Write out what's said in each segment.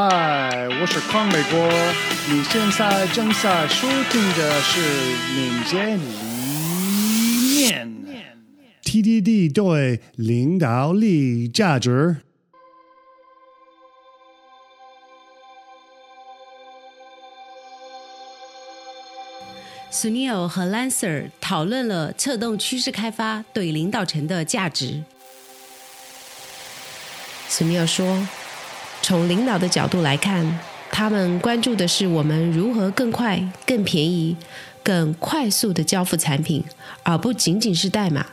嗨，我是康美国，你现在正在收听的是民间一面。TDD 对领导力价值。s u n i l 和 Lancer 讨论了策动趋势开发对领导层的价值。s u n i l 说：“从领导的角度来看，他们关注的是我们如何更快、更便宜、更快速的交付产品，而不仅仅是代码。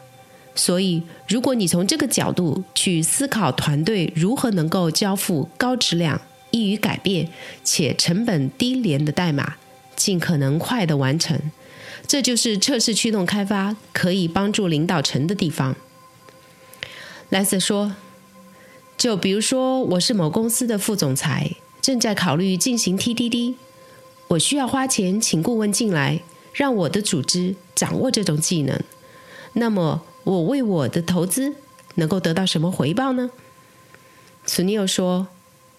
所以，如果你从这个角度去思考团队如何能够交付高质量、易于改变且成本低廉的代码。”尽可能快的完成，这就是测试驱动开发可以帮助领导层的地方。莱斯说：“就比如说，我是某公司的副总裁，正在考虑进行 TDD，我需要花钱请顾问进来，让我的组织掌握这种技能。那么，我为我的投资能够得到什么回报呢？”苏尼尔说：“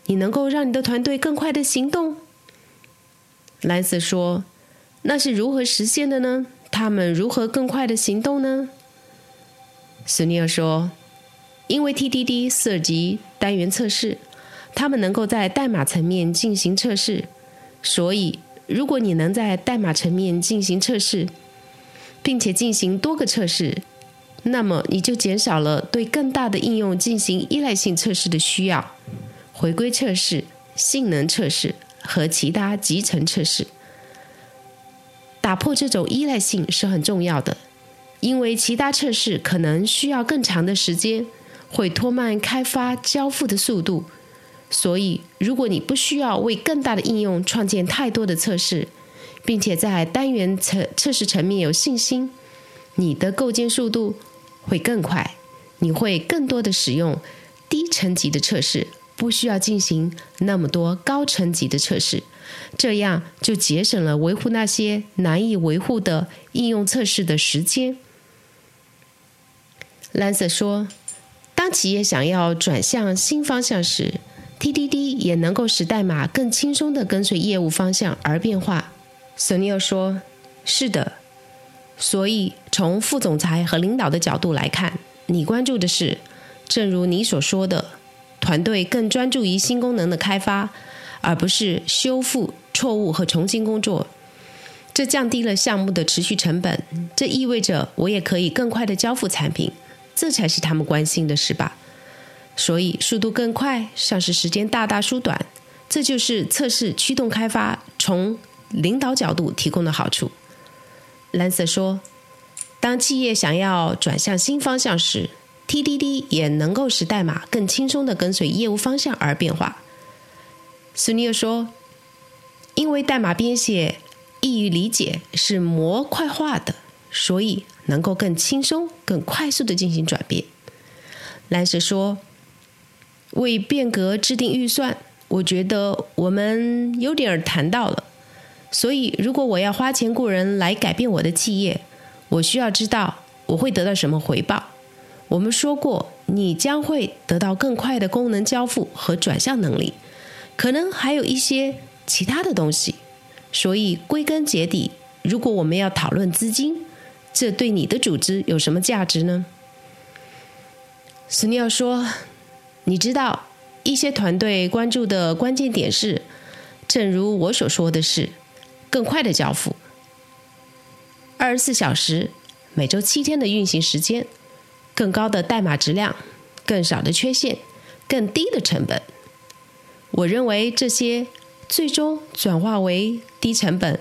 你能够让你的团队更快的行动。”莱斯说：“那是如何实现的呢？他们如何更快的行动呢？”斯尼尔说：“因为 TDD 涉及单元测试，他们能够在代码层面进行测试。所以，如果你能在代码层面进行测试，并且进行多个测试，那么你就减少了对更大的应用进行依赖性测试的需要，回归测试、性能测试。”和其他集成测试，打破这种依赖性是很重要的，因为其他测试可能需要更长的时间，会拖慢开发交付的速度。所以，如果你不需要为更大的应用创建太多的测试，并且在单元测测试层面有信心，你的构建速度会更快，你会更多的使用低层级的测试。不需要进行那么多高层级的测试，这样就节省了维护那些难以维护的应用测试的时间。兰瑟说：“当企业想要转向新方向时，TDD 也能够使代码更轻松的跟随业务方向而变化。”索尼尔说：“是的，所以从副总裁和领导的角度来看，你关注的是，正如你所说的。”团队更专注于新功能的开发，而不是修复错误和重新工作。这降低了项目的持续成本。这意味着我也可以更快的交付产品，这才是他们关心的，是吧？所以速度更快，上市时间大大缩短。这就是测试驱动开发从领导角度提供的好处。兰瑟说：“当企业想要转向新方向时。” TDD 也能够使代码更轻松的跟随业务方向而变化。斯尼尔说：“因为代码编写易于理解，是模块化的，所以能够更轻松、更快速的进行转变。”兰斯说：“为变革制定预算，我觉得我们有点谈到了。所以，如果我要花钱雇人来改变我的企业，我需要知道我会得到什么回报。”我们说过，你将会得到更快的功能交付和转向能力，可能还有一些其他的东西。所以归根结底，如果我们要讨论资金，这对你的组织有什么价值呢？斯尼尔说：“你知道，一些团队关注的关键点是，正如我所说的是，更快的交付，二十四小时，每周七天的运行时间。”更高的代码质量，更少的缺陷，更低的成本。我认为这些最终转化为低成本、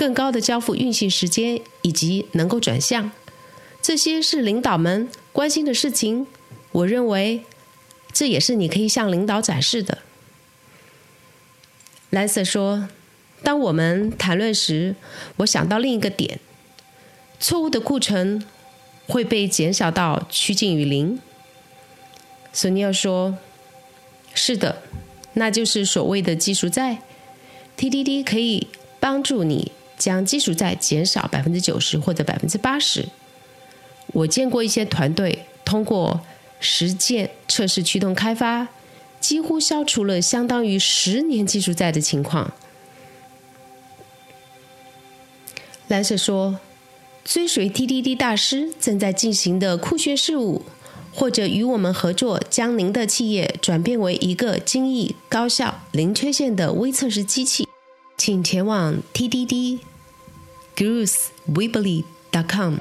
更高的交付运行时间以及能够转向。这些是领导们关心的事情。我认为这也是你可以向领导展示的。莱瑟说：“当我们谈论时，我想到另一个点：错误的库存。”会被减少到趋近于零。索尼尔说：“是的，那就是所谓的技术债。TDD 可以帮助你将基础债减少百分之九十或者百分之八十。我见过一些团队通过实践测试驱动开发，几乎消除了相当于十年技术债的情况。蓝色说：“追随 TDD 大师正在进行的酷炫事物，或者与我们合作，将您的企业转变为一个精益、高效、零缺陷的微测试机器，请前往 TDD Growth Weebly dot com。”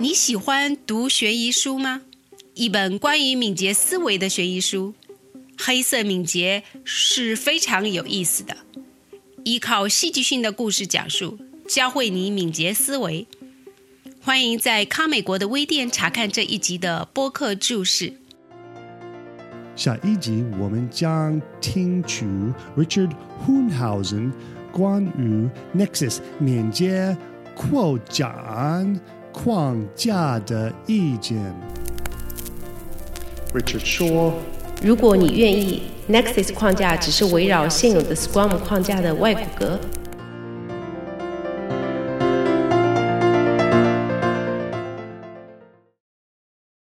你喜欢读悬疑书吗？一本关于敏捷思维的悬疑书，《黑色敏捷》是非常有意思的，依靠戏剧性的故事讲述，教会你敏捷思维。欢迎在康美国的微店查看这一集的播客注释。下一集我们将听取 Richard Hoonhausen 关于 Nexus 连接扩展框架的意见。Richard 说。如果你愿意，Nexus 框架只是围绕现有的 Scrum 框架的外骨骼，